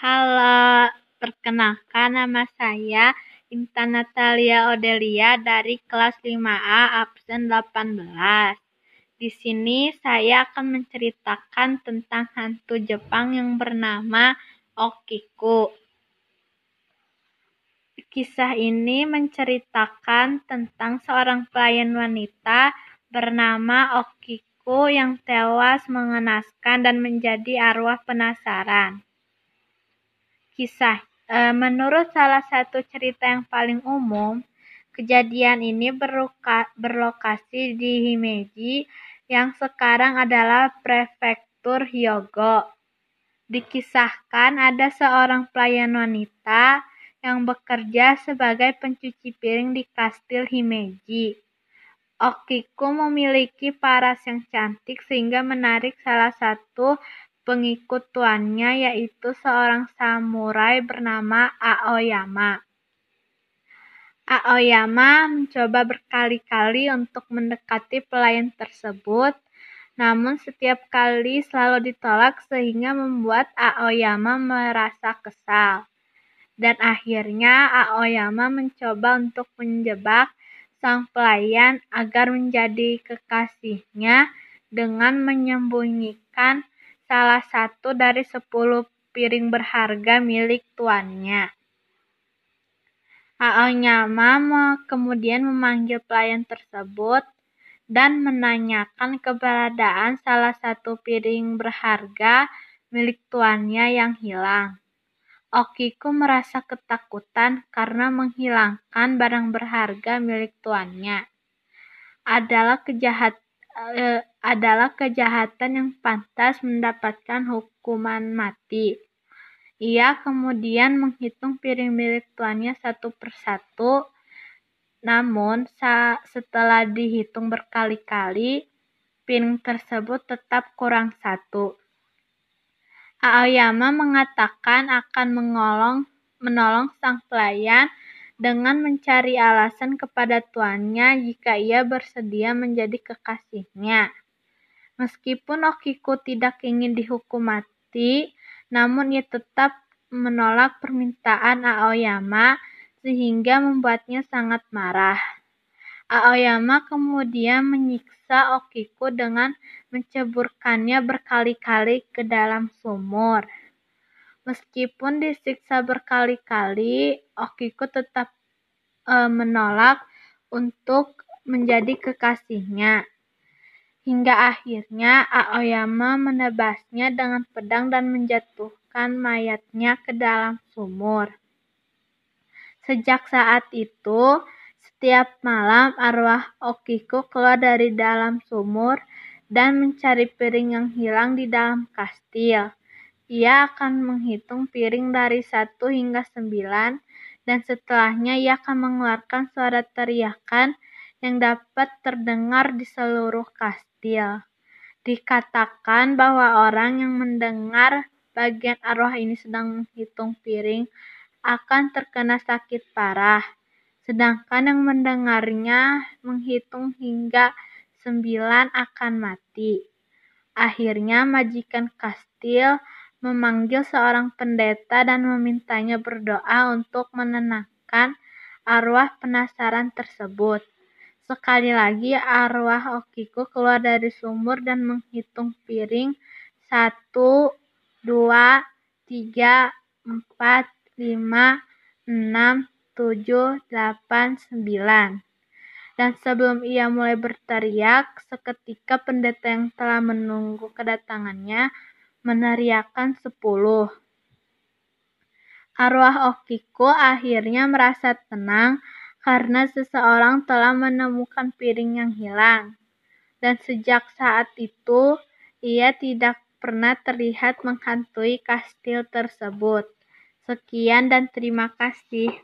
Halo, perkenalkan nama saya Intan Natalia Odelia dari kelas 5A absen 18. Di sini saya akan menceritakan tentang hantu Jepang yang bernama Okiku. Kisah ini menceritakan tentang seorang pelayan wanita bernama Okiku yang tewas mengenaskan dan menjadi arwah penasaran kisah. E, menurut salah satu cerita yang paling umum, kejadian ini beruka, berlokasi di Himeji yang sekarang adalah prefektur Hyogo. Dikisahkan ada seorang pelayan wanita yang bekerja sebagai pencuci piring di kastil Himeji. Okiku memiliki paras yang cantik sehingga menarik salah satu pengikut tuannya yaitu seorang samurai bernama Aoyama. Aoyama mencoba berkali-kali untuk mendekati pelayan tersebut, namun setiap kali selalu ditolak sehingga membuat Aoyama merasa kesal. Dan akhirnya Aoyama mencoba untuk menjebak sang pelayan agar menjadi kekasihnya dengan menyembunyikan salah satu dari sepuluh piring berharga milik tuannya. Aonyama kemudian memanggil pelayan tersebut dan menanyakan keberadaan salah satu piring berharga milik tuannya yang hilang. Okiku merasa ketakutan karena menghilangkan barang berharga milik tuannya. Adalah kejahat uh, adalah kejahatan yang pantas mendapatkan hukuman mati. Ia kemudian menghitung piring milik tuannya satu persatu, namun setelah dihitung berkali-kali, piring tersebut tetap kurang satu. Aoyama mengatakan akan mengolong, menolong sang pelayan dengan mencari alasan kepada tuannya jika ia bersedia menjadi kekasihnya. Meskipun Okiku tidak ingin dihukum mati, namun ia tetap menolak permintaan Aoyama sehingga membuatnya sangat marah. Aoyama kemudian menyiksa Okiku dengan menceburkannya berkali-kali ke dalam sumur. Meskipun disiksa berkali-kali, Okiku tetap e, menolak untuk menjadi kekasihnya. Hingga akhirnya Aoyama menebasnya dengan pedang dan menjatuhkan mayatnya ke dalam sumur. Sejak saat itu, setiap malam arwah Okiku keluar dari dalam sumur dan mencari piring yang hilang di dalam kastil. Ia akan menghitung piring dari satu hingga sembilan, dan setelahnya ia akan mengeluarkan suara teriakan yang dapat terdengar di seluruh kastil. Dikatakan bahwa orang yang mendengar bagian arwah ini sedang menghitung piring akan terkena sakit parah, sedangkan yang mendengarnya menghitung hingga sembilan akan mati. Akhirnya majikan kastil memanggil seorang pendeta dan memintanya berdoa untuk menenangkan arwah penasaran tersebut. Sekali lagi arwah Okiku keluar dari sumur dan menghitung piring. Satu, dua, tiga, empat, lima, enam, tujuh, delapan, sembilan. Dan sebelum ia mulai berteriak, seketika pendeta yang telah menunggu kedatangannya meneriakkan sepuluh. Arwah Okiku akhirnya merasa tenang karena seseorang telah menemukan piring yang hilang. Dan sejak saat itu, ia tidak pernah terlihat menghantui kastil tersebut. Sekian dan terima kasih.